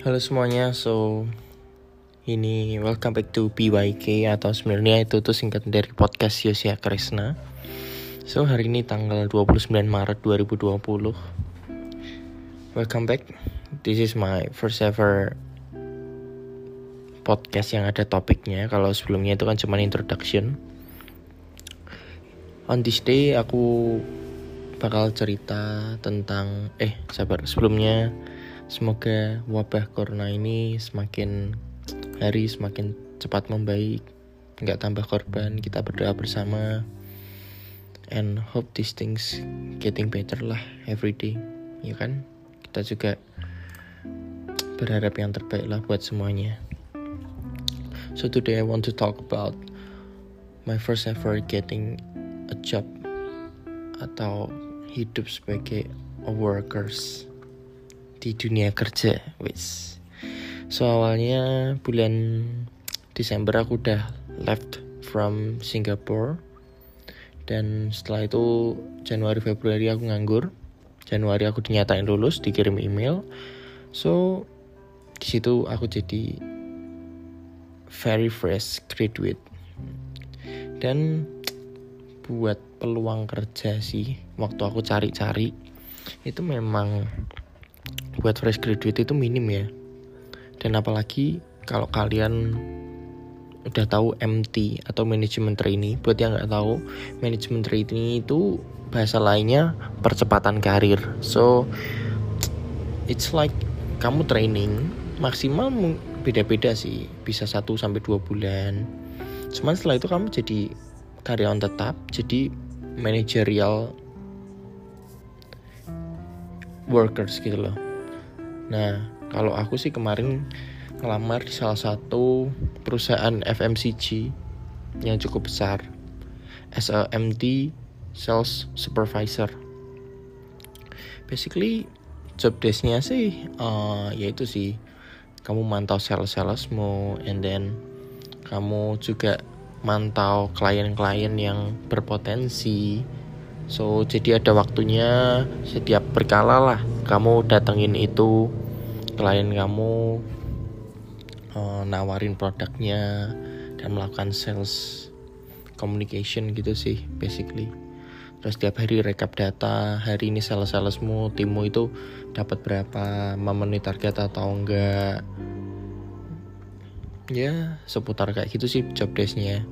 Halo semuanya, so ini welcome back to PYK atau sebenarnya itu tuh singkat dari podcast Yosia Kresna. So hari ini tanggal 29 Maret 2020. Welcome back. This is my first ever podcast yang ada topiknya. Kalau sebelumnya itu kan cuma introduction. On this day aku bakal cerita tentang eh sabar sebelumnya Semoga wabah corona ini semakin hari semakin cepat membaik, nggak tambah korban. Kita berdoa bersama, and hope these things getting better lah every day, ya kan? Kita juga berharap yang terbaik lah buat semuanya. So today I want to talk about my first ever getting a job atau hidup sebagai a workers di dunia kerja wis. So awalnya bulan Desember aku udah left from Singapore. Dan setelah itu Januari Februari aku nganggur. Januari aku dinyatain lulus dikirim email. So di situ aku jadi very fresh graduate. Dan buat peluang kerja sih waktu aku cari-cari itu memang buat fresh graduate itu minim ya. Dan apalagi kalau kalian udah tahu MT atau manajemen trainee buat yang nggak tahu manajemen trainee itu bahasa lainnya percepatan karir. So it's like kamu training maksimal beda-beda sih bisa 1 sampai dua bulan. Cuman setelah itu kamu jadi karyawan tetap jadi managerial workers gitu loh Nah, kalau aku sih kemarin ngelamar di salah satu perusahaan FMCG yang cukup besar. As a MD sales supervisor. Basically job desknya sih uh, yaitu sih. Kamu mantau sales salesmu and then kamu juga mantau klien-klien yang berpotensi. So jadi ada waktunya setiap berkala lah kamu datengin itu klien kamu uh, nawarin produknya dan melakukan sales communication gitu sih basically. Terus setiap hari rekap data hari ini sales salesmu timmu itu dapat berapa memenuhi target atau enggak. Ya seputar kayak gitu sih job desknya.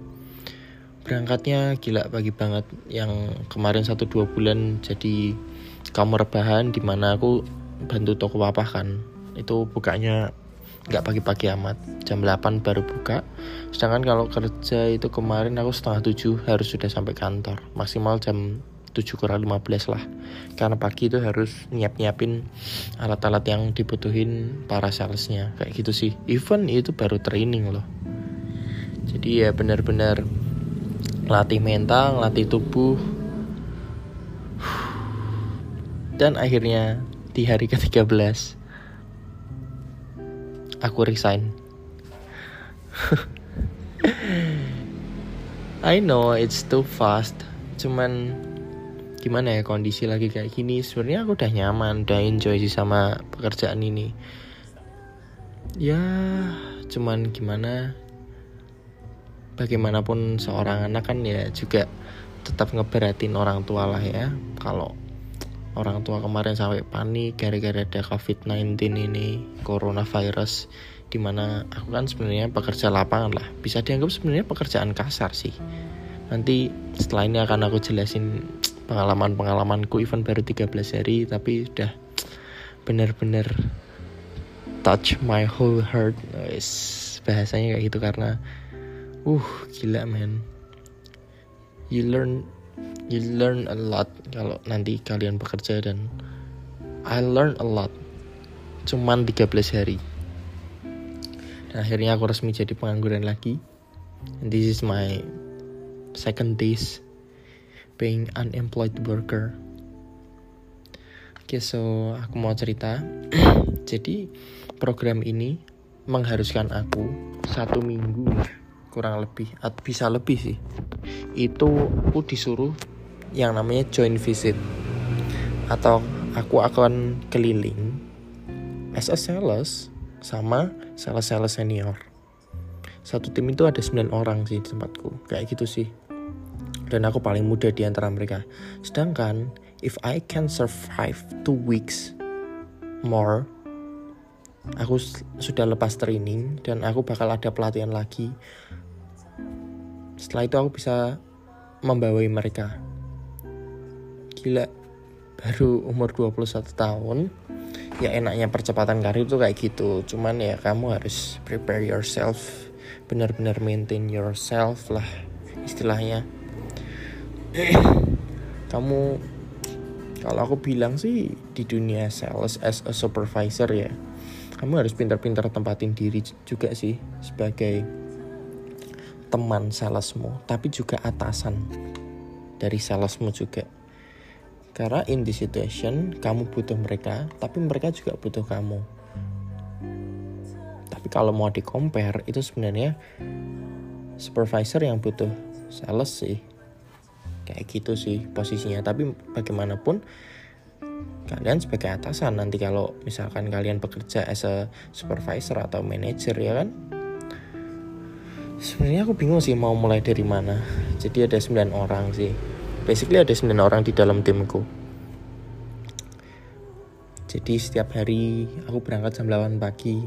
Berangkatnya gila pagi banget yang kemarin satu dua bulan jadi kamar rebahan di mana aku bantu toko papa kan. Itu bukanya nggak pagi-pagi amat. Jam 8 baru buka. Sedangkan kalau kerja itu kemarin aku setengah tujuh harus sudah sampai kantor. Maksimal jam 7 kurang 15 lah. Karena pagi itu harus nyiap-nyiapin alat-alat yang dibutuhin para salesnya. Kayak gitu sih. Even itu baru training loh. Jadi ya benar-benar latih mental, latih tubuh. Dan akhirnya di hari ke-13 aku resign. I know it's too fast. Cuman gimana ya kondisi lagi kayak gini sebenarnya aku udah nyaman udah enjoy sih sama pekerjaan ini ya cuman gimana bagaimanapun seorang anak kan ya juga tetap ngeberatin orang tua lah ya kalau orang tua kemarin sampai panik gara-gara ada covid-19 ini coronavirus di mana aku kan sebenarnya pekerja lapangan lah. Bisa dianggap sebenarnya pekerjaan kasar sih. Nanti setelah ini akan aku jelasin pengalaman-pengalamanku even baru 13 hari tapi udah bener-bener touch my whole heart. Bahasanya kayak gitu karena uh gila man you learn you learn a lot kalau nanti kalian bekerja dan I learn a lot. Cuman 13 hari. Dan akhirnya aku resmi jadi pengangguran lagi. And this is my second days being unemployed worker. Oke, okay, so aku mau cerita. Jadi program ini mengharuskan aku satu minggu kurang lebih bisa lebih sih. Itu aku disuruh yang namanya joint visit. Atau aku akan keliling as a sales sama sales-sales senior. Satu tim itu ada 9 orang sih di tempatku. Kayak gitu sih. Dan aku paling muda di antara mereka. Sedangkan if I can survive two weeks more aku sudah lepas training dan aku bakal ada pelatihan lagi setelah itu aku bisa membawai mereka. Gila baru umur 21 tahun ya enaknya percepatan karir itu kayak gitu. Cuman ya kamu harus prepare yourself benar-benar maintain yourself lah istilahnya. Kamu kalau aku bilang sih di dunia sales as a supervisor ya kamu harus pintar-pintar tempatin diri juga sih sebagai teman salesmu tapi juga atasan dari salesmu juga karena in this situation kamu butuh mereka, tapi mereka juga butuh kamu. Tapi kalau mau di compare itu sebenarnya supervisor yang butuh sales sih. Kayak gitu sih posisinya. Tapi bagaimanapun kalian sebagai atasan nanti kalau misalkan kalian bekerja as a supervisor atau manager ya kan sebenarnya aku bingung sih mau mulai dari mana. Jadi ada 9 orang sih. Basically ada 9 orang di dalam timku. Jadi setiap hari aku berangkat jam 8 pagi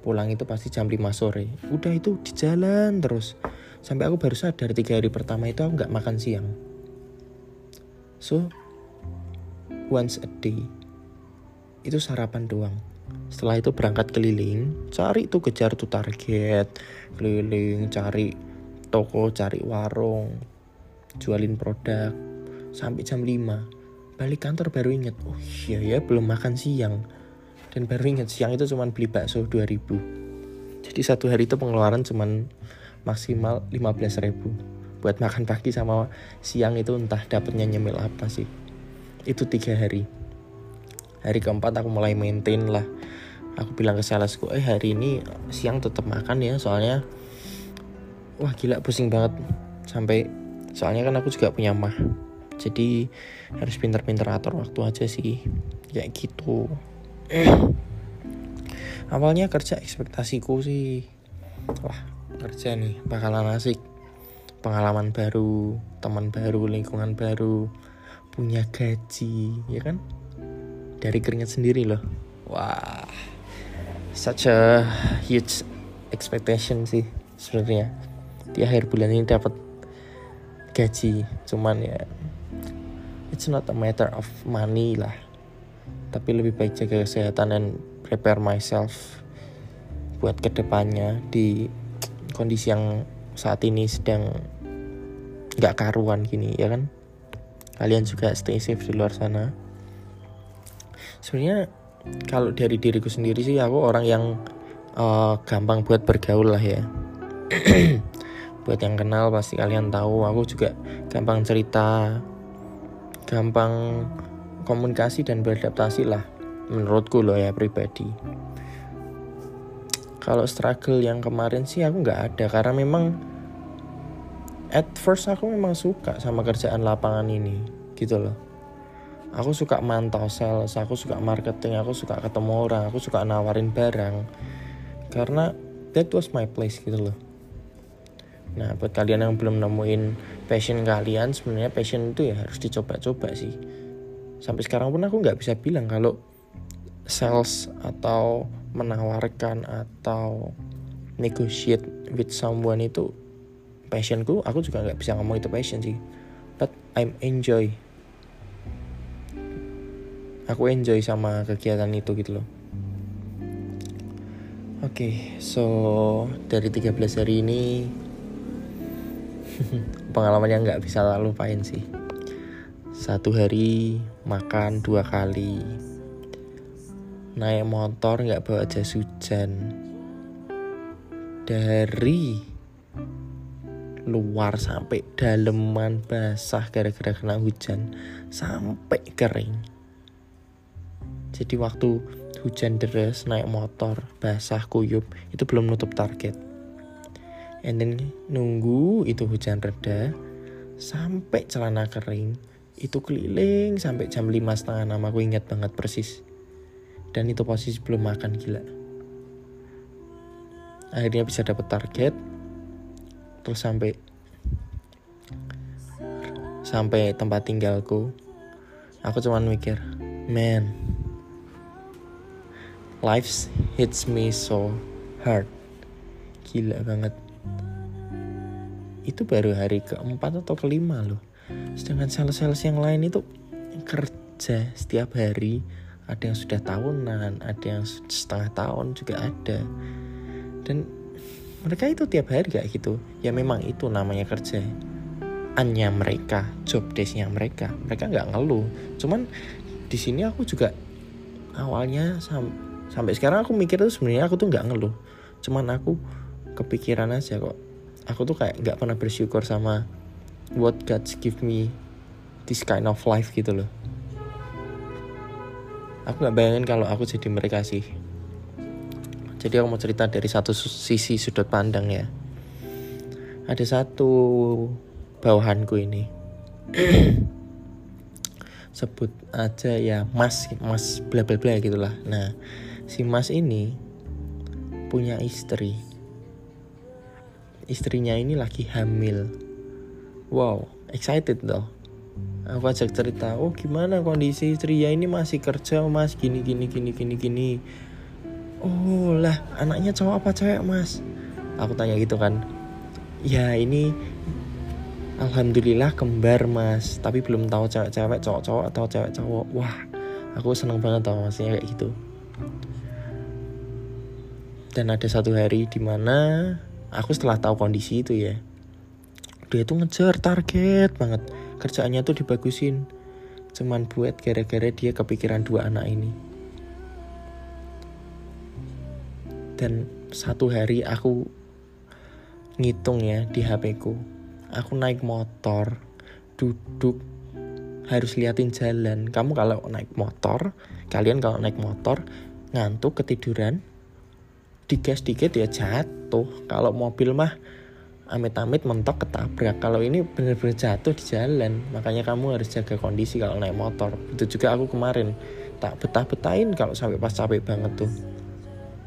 pulang itu pasti jam 5 sore. Udah itu di jalan terus. Sampai aku baru sadar tiga hari pertama itu aku nggak makan siang. So once a day itu sarapan doang setelah itu berangkat keliling cari tuh kejar tuh target. Keliling cari toko cari warung jualin produk. Sampai jam 5 balik kantor baru inget oh iya ya belum makan siang. Dan baru inget siang itu cuma beli bakso 2000 jadi satu hari itu pengeluaran cuma maksimal 15 ribu. Buat makan pagi sama siang itu entah dapatnya nyemil apa sih. Itu tiga hari hari keempat aku mulai maintain lah. Aku bilang ke salesku eh hari ini siang tetap makan ya soalnya wah gila pusing banget. Sampai soalnya kan aku juga punya mah. Jadi harus pinter-pinter atur waktu aja sih kayak gitu. Awalnya kerja ekspektasiku sih wah kerja nih bakalan asik. Pengalaman baru teman baru lingkungan baru punya gaji ya kan dari keringat sendiri loh. Wah such a huge expectation sih sebenarnya. Di akhir bulan ini dapat gaji cuman ya it's not a matter of money lah. Tapi lebih baik jaga kesehatan dan prepare myself buat ke depannya di kondisi yang saat ini sedang nggak karuan gini ya kan? Kalian juga stay safe di luar sana sebenarnya kalau dari diriku sendiri sih aku orang yang uh, gampang buat bergaul lah ya. Buat yang kenal pasti kalian tahu aku juga gampang cerita gampang komunikasi dan beradaptasi lah menurutku loh ya pribadi. Kalau struggle yang kemarin sih aku nggak ada karena memang at first aku memang suka sama kerjaan lapangan ini gitu loh aku suka mantau sales aku suka marketing aku suka ketemu orang aku suka nawarin barang karena that was my place gitu loh Nah, buat kalian yang belum nemuin passion kalian, sebenarnya passion itu ya harus dicoba-coba sih. Sampai sekarang pun aku nggak bisa bilang kalau sales atau menawarkan atau negotiate with someone itu passionku. Aku juga nggak bisa ngomong itu passion sih. But I'm enjoy. Aku enjoy sama kegiatan itu gitu loh. Oke, okay, so dari 13 hari ini pengalaman yang nggak bisa lupain sih. Satu hari makan dua kali. Naik motor nggak bawa jas hujan. Dari luar sampai daleman basah gara-gara kena hujan sampai kering jadi waktu hujan deras naik motor basah kuyup itu belum nutup target. And then nunggu itu hujan reda sampai celana kering itu keliling sampai jam lima setengah enam aku ingat banget persis. Dan itu posisi belum makan gila. Akhirnya bisa dapat target terus sampai sampai tempat tinggalku. Aku cuman mikir man life hits me so hard. Gila banget. Itu baru hari keempat atau kelima loh. Sedangkan sales-sales yang lain itu kerja setiap hari. Ada yang sudah tahunan ada yang setengah tahun juga ada. Dan mereka itu tiap hari kayak gitu. Ya memang itu namanya kerja. Annya mereka job desknya mereka. Mereka nggak ngeluh. Cuman di sini aku juga awalnya sam sampai sekarang aku mikir tuh sebenarnya aku tuh nggak ngeluh. Cuman aku kepikiran aja kok. Aku tuh kayak nggak pernah bersyukur sama what God give me this kind of life gitu loh. Aku nggak bayangin kalau aku jadi mereka sih. Jadi aku mau cerita dari satu sisi sudut pandang ya. Ada satu bawahanku ini. Sebut aja ya mas mas bla bla bla gitulah. Nah si mas ini punya istri. Istrinya ini lagi hamil. Wow excited dong. Aku ajak cerita oh gimana kondisi istri ya ini masih kerja mas. Gini gini gini gini gini. Oh lah anaknya cowok apa cewek mas? Aku tanya gitu kan. Ya ini Alhamdulillah kembar mas. Tapi belum tahu cewek-cewek cowok-cowok atau cewek cowok. Wah aku seneng banget tau masnya kayak gitu Dan ada satu hari di mana Aku setelah tahu kondisi itu ya Dia tuh ngejar target banget. Kerjaannya tuh dibagusin. Cuman buat gara-gara dia kepikiran dua anak ini. Dan satu hari aku ngitung ya di HP ku. Aku naik motor duduk harus liatin jalan. Kamu kalau naik motor kalian kalau naik motor ngantuk ketiduran digas dikit ya jatuh. Kalau mobil mah amit-amit mentok ketabrak. Kalau ini bener-bener jatuh di jalan makanya kamu harus jaga kondisi kalau naik motor. Itu juga aku kemarin tak betah-betahin kalau sampai pas capek banget tuh.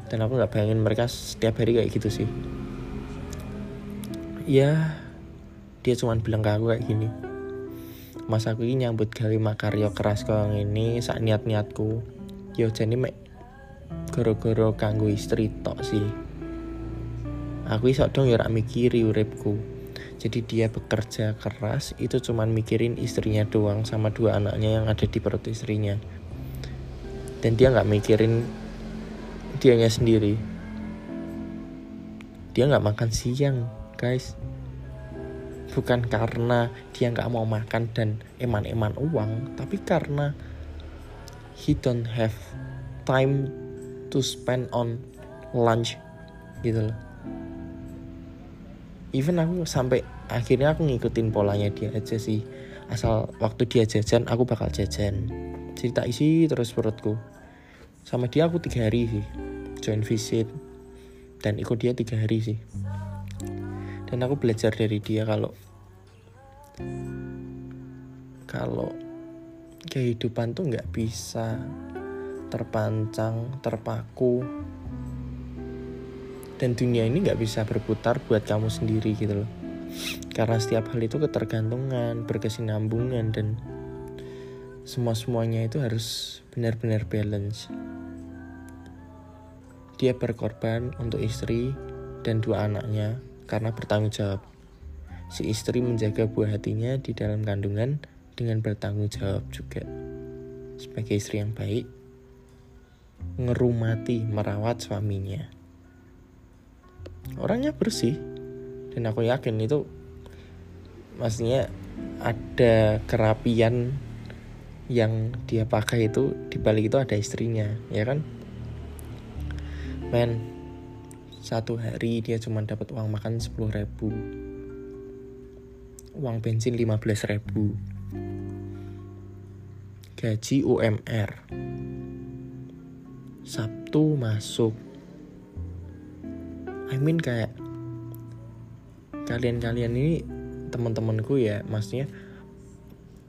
Dan aku nggak bayangin mereka setiap hari kayak gitu sih. Ya dia cuma bilang ke aku kayak gini. Mas aku ini nyambut gawe makaryo keras kau ini saat niat niatku yo jadi mek goro-goro kanggo istri tok sih. Aku iso dong ya mikiri uripku. Jadi dia bekerja keras itu cuma mikirin istrinya doang sama dua anaknya yang ada di perut istrinya. Dan dia nggak mikirin dianya sendiri. Dia nggak makan siang guys. Bukan karena dia nggak mau makan dan eman-eman uang tapi karena he don't have time to spend on lunch gitu loh. Even aku sampai akhirnya aku ngikutin polanya dia aja sih. Asal waktu dia jajan aku bakal jajan. Cerita isi terus perutku. Sama dia aku tiga hari sih join visit. Dan ikut dia tiga hari sih. Dan aku belajar dari dia kalau kalau kehidupan tuh nggak bisa terpancang terpaku dan dunia ini nggak bisa berputar buat kamu sendiri gitu loh karena setiap hal itu ketergantungan berkesinambungan dan semua semuanya itu harus benar-benar balance dia berkorban untuk istri dan dua anaknya karena bertanggung jawab. Si istri menjaga buah hatinya di dalam kandungan dengan bertanggung jawab juga. Sebagai istri yang baik, ngerumati merawat suaminya. Orangnya bersih, dan aku yakin itu maksudnya ada kerapian yang dia pakai itu di balik itu ada istrinya, ya kan? Men, satu hari dia cuma dapat uang makan 10 ribu uang bensin 15 ribu gaji UMR Sabtu masuk. I mean kayak kalian-kalian ini teman-temanku ya maksudnya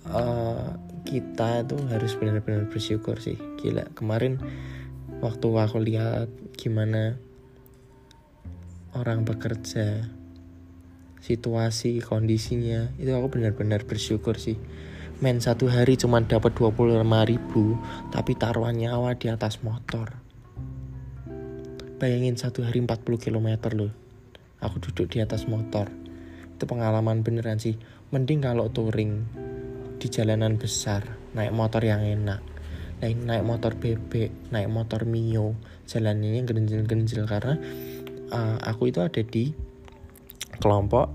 uh, kita tuh harus benar-benar bersyukur sih. Gila kemarin waktu aku lihat gimana orang bekerja situasi kondisinya itu aku benar-benar bersyukur sih men satu hari cuma dapat 25 ribu tapi taruhan nyawa di atas motor. Bayangin satu hari 40 km loh. Aku duduk di atas motor. Itu pengalaman beneran sih. Mending kalau touring di jalanan besar naik motor yang enak. Naik naik motor bebek naik motor mio. Jalannya genjil-genjil karena uh, aku itu ada di kelompok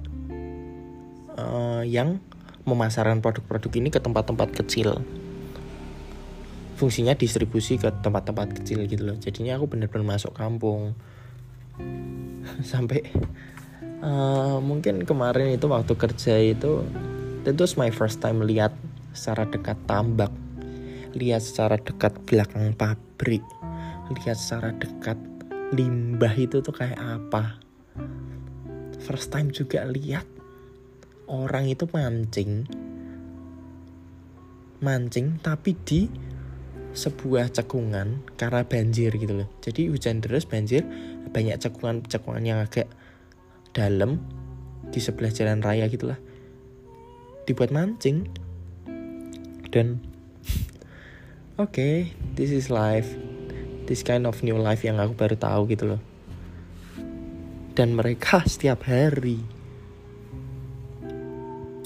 uh, yang memasarkan produk-produk ini ke tempat-tempat kecil. Fungsinya distribusi ke tempat-tempat kecil gitu loh. Jadinya aku bener-bener masuk kampung. Sampai uh, mungkin kemarin itu waktu kerja itu tentu my first time lihat secara dekat tambak. Lihat secara dekat belakang pabrik. Lihat secara dekat limbah itu tuh kayak apa. First time juga lihat orang itu mancing. Mancing tapi di sebuah cekungan karena banjir gitu loh. Jadi hujan deras banjir banyak cekungan-cekungan yang agak dalam di sebelah jalan raya gitulah. Dibuat mancing. Dan oke okay, this is life. This kind of new life yang aku baru tahu gitu loh. Dan mereka setiap hari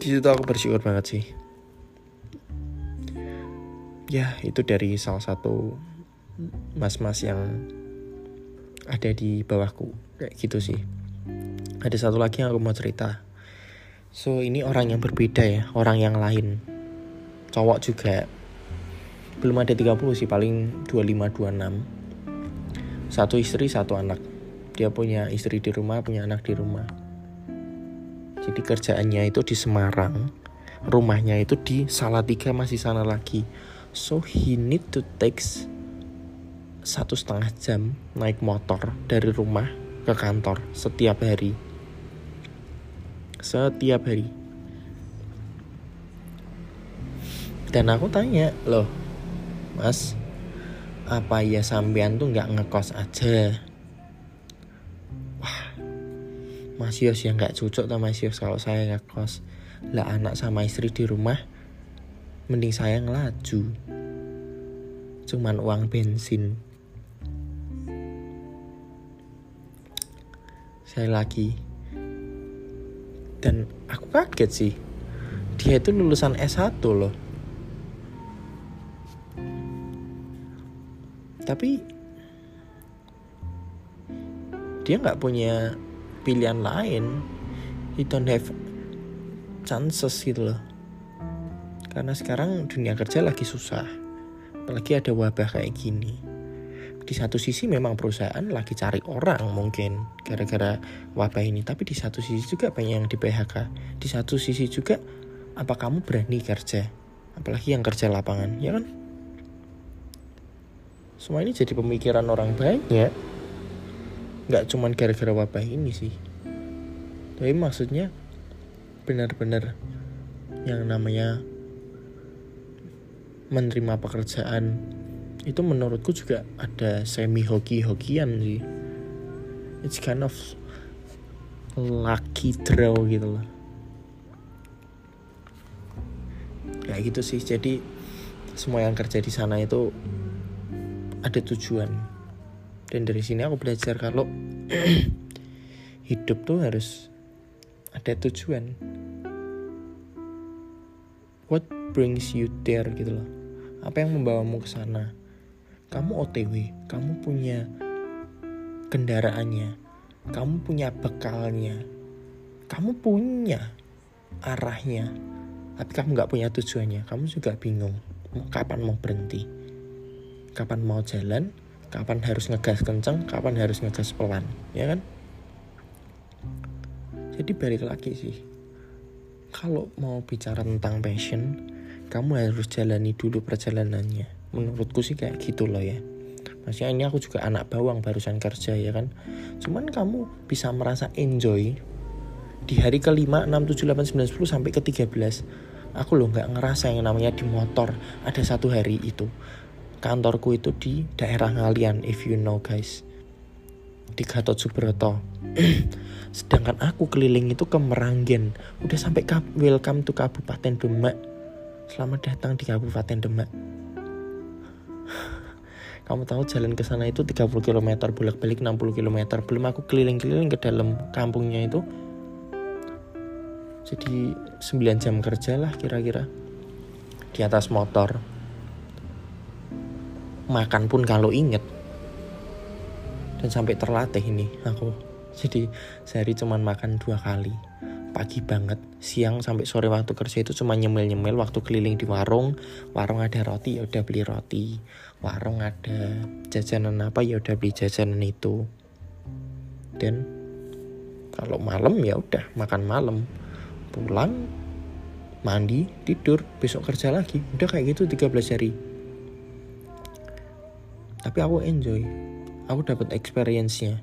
di situ aku bersyukur banget sih. Ya itu dari salah satu mas-mas yang ada di bawahku kayak gitu sih. Ada satu lagi yang aku mau cerita. So ini orang yang berbeda ya orang yang lain. Cowok juga. Belum ada 30 sih paling 25 26 satu istri satu anak. Dia punya istri di rumah punya anak di rumah jadi kerjaannya itu di Semarang rumahnya itu di Salatiga masih sana lagi. So he need to takes satu setengah jam naik motor dari rumah ke kantor setiap hari. Setiap hari. Dan aku tanya loh mas apa ya sampean tuh nggak ngekos aja Mas Yos yang nggak cocok sama Mas Yos kalau saya nggak kos lah anak sama istri di rumah mending saya ngelaju. Cuman uang bensin. Saya lagi. Dan aku kaget sih. Dia itu lulusan S1 loh. Tapi dia nggak punya pilihan lain you don't have chances gitu loh. Karena sekarang dunia kerja lagi susah. Apalagi ada wabah kayak gini. Di satu sisi memang perusahaan lagi cari orang mungkin gara-gara wabah ini. Tapi di satu sisi juga banyak yang di PHK di satu sisi juga apa kamu berani kerja? Apalagi yang kerja lapangan ya kan? Semua ini jadi pemikiran orang banyak nggak cuman gara-gara wabah ini sih. Tapi maksudnya benar-benar yang namanya menerima pekerjaan itu menurutku juga ada semi hoki-hokian sih. It's kind of lucky draw gitu loh. Kayak gitu sih. Jadi semua yang kerja di sana itu ada tujuan dan dari sini aku belajar kalau hidup tuh harus ada tujuan. What brings you there gitu loh. Apa yang membawamu ke sana? Kamu OTW kamu punya kendaraannya kamu punya bekalnya kamu punya arahnya tapi kamu nggak punya tujuannya. Kamu juga bingung kapan mau berhenti? Kapan mau jalan kapan harus ngegas kenceng kapan harus ngegas pelan ya kan? Jadi balik lagi sih kalau mau bicara tentang passion kamu harus jalani dulu perjalanannya. Menurutku sih kayak gitu loh ya. Maksudnya ini aku juga anak bawang barusan kerja ya kan? Cuman kamu bisa merasa enjoy Di hari ke 5, 6, 7, 8, 9, 10 sampai ke 13 Aku loh nggak ngerasa yang namanya di motor Ada satu hari itu kantorku itu di daerah Ngalian if you know guys. Di Gatot Subroto. Sedangkan aku keliling itu ke Meranggen. Udah sampai welcome to Kabupaten Demak. Selamat datang di Kabupaten Demak. Kamu tahu jalan ke sana itu 30 km bolak-balik 60 km belum aku keliling-keliling ke dalam kampungnya itu. Jadi 9 jam kerja lah kira-kira. Di atas motor makan pun kalau inget. Dan sampai terlatih ini aku. Jadi sehari cuman makan dua kali. Pagi banget siang sampai sore waktu kerja itu cuma nyemil-nyemil waktu keliling di warung. Warung ada roti ya udah beli roti. Warung ada jajanan apa ya udah beli jajanan itu. Dan kalau malam ya udah makan malam. Pulang mandi tidur besok kerja lagi. Udah kayak gitu 13 hari tapi aku enjoy. Aku dapat experience-nya.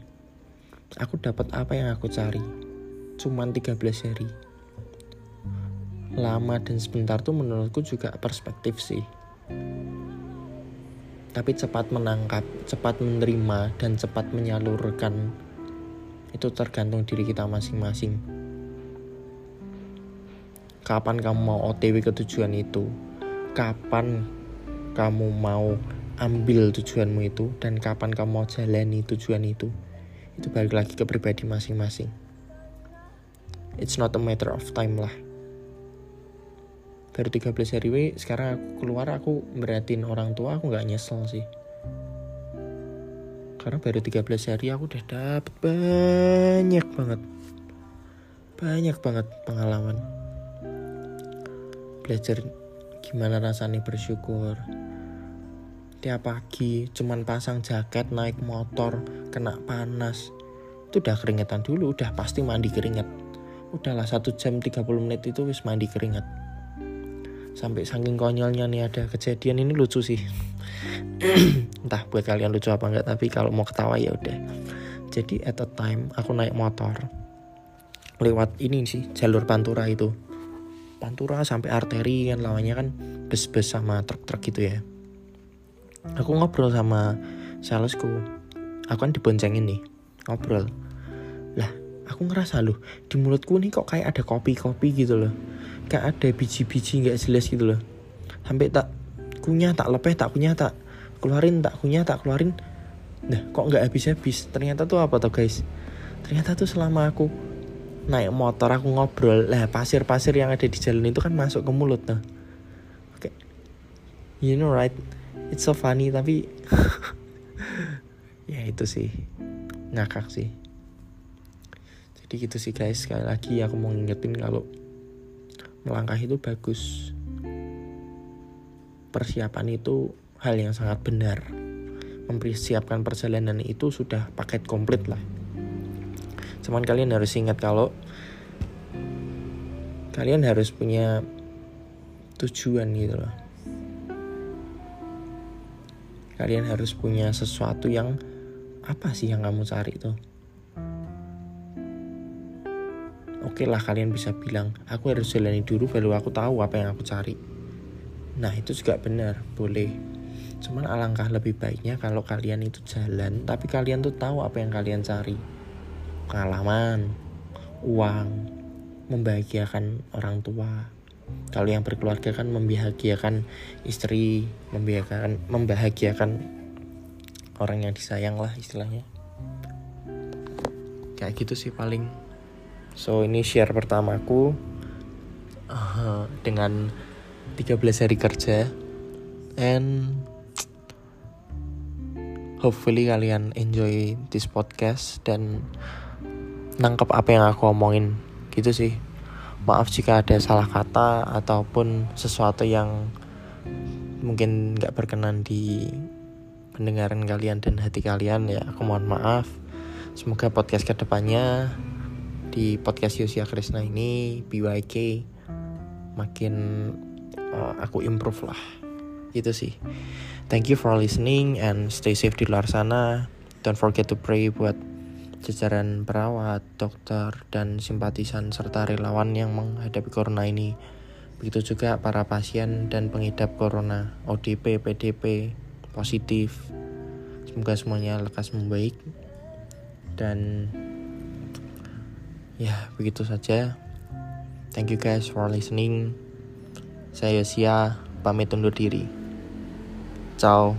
Aku dapat apa yang aku cari. Cuman 13 hari. Lama dan sebentar tuh menurutku juga perspektif sih. Tapi cepat menangkap cepat menerima dan cepat menyalurkan itu tergantung diri kita masing-masing. Kapan kamu mau OTW ke tujuan itu? Kapan kamu mau ambil tujuanmu itu dan kapan kamu mau jalani tujuan itu itu balik lagi ke pribadi masing-masing. It's not a matter of time lah. Baru 13 hari we, sekarang aku keluar aku beratin orang tua aku nggak nyesel sih. Karena baru 13 hari aku udah dapet banyak banget. Banyak banget pengalaman. Belajar gimana rasanya bersyukur tiap pagi cuman pasang jaket naik motor kena panas. Itu udah keringetan dulu udah pasti mandi keringet. Udahlah satu jam 30 menit itu wis mandi keringat sampai saking konyolnya nih ada kejadian ini lucu sih. Entah buat kalian lucu apa enggak tapi kalau mau ketawa ya udah. Jadi at a time aku naik motor. Lewat ini sih jalur pantura itu. Pantura sampai arteri kan lawannya kan bus-bus sama truk-truk gitu ya aku ngobrol sama salesku. Aku kan diboncengin nih ngobrol. Lah aku ngerasa loh di mulutku nih kok kayak ada kopi-kopi gitu loh. Kayak ada biji-biji nggak jelas gitu loh. Sampai tak kunyah tak lepeh tak kunyah tak keluarin tak kunyah tak keluarin. Nah kok nggak habis-habis? Ternyata tuh apa tuh guys? Ternyata tuh selama aku naik motor aku ngobrol lah pasir-pasir yang ada di jalan itu kan masuk ke mulut nah. oke okay. You know right? It's so funny tapi ya itu sih. Ngakak sih. Jadi gitu sih guys. Sekali lagi aku mau ngingetin kalau melangkah itu bagus. Persiapan itu hal yang sangat benar. Mempersiapkan perjalanan itu sudah paket komplit lah. Cuman kalian harus ingat kalau kalian harus punya tujuan gitu loh kalian harus punya sesuatu yang apa sih yang kamu cari tuh? Oke okay lah kalian bisa bilang aku harus jalani dulu baru aku tahu apa yang aku cari. Nah itu juga benar boleh. Cuman alangkah lebih baiknya kalau kalian itu jalan tapi kalian tuh tahu apa yang kalian cari. Pengalaman uang membahagiakan orang tua kalau yang berkeluarga kan membahagiakan istri membahagiakan membahagiakan orang yang disayang lah istilahnya. Kayak gitu sih paling. So ini share pertamaku uh, dengan 13 hari kerja. And hopefully kalian enjoy this podcast dan nangkep apa yang aku omongin. Gitu sih. Maaf jika ada salah kata ataupun sesuatu yang mungkin gak berkenan di pendengaran kalian dan hati kalian ya aku mohon maaf. Semoga podcast ke depannya di podcast Yosia Krisna ini BYK makin uh, aku improve lah. Itu sih. Thank you for listening and stay safe di luar sana. Don't forget to pray buat jajaran perawat, dokter, dan simpatisan serta relawan yang menghadapi corona ini. Begitu juga para pasien dan pengidap corona, ODP, PDP, positif. Semoga semuanya lekas membaik dan ya begitu saja thank you guys for listening saya Yosia pamit undur diri ciao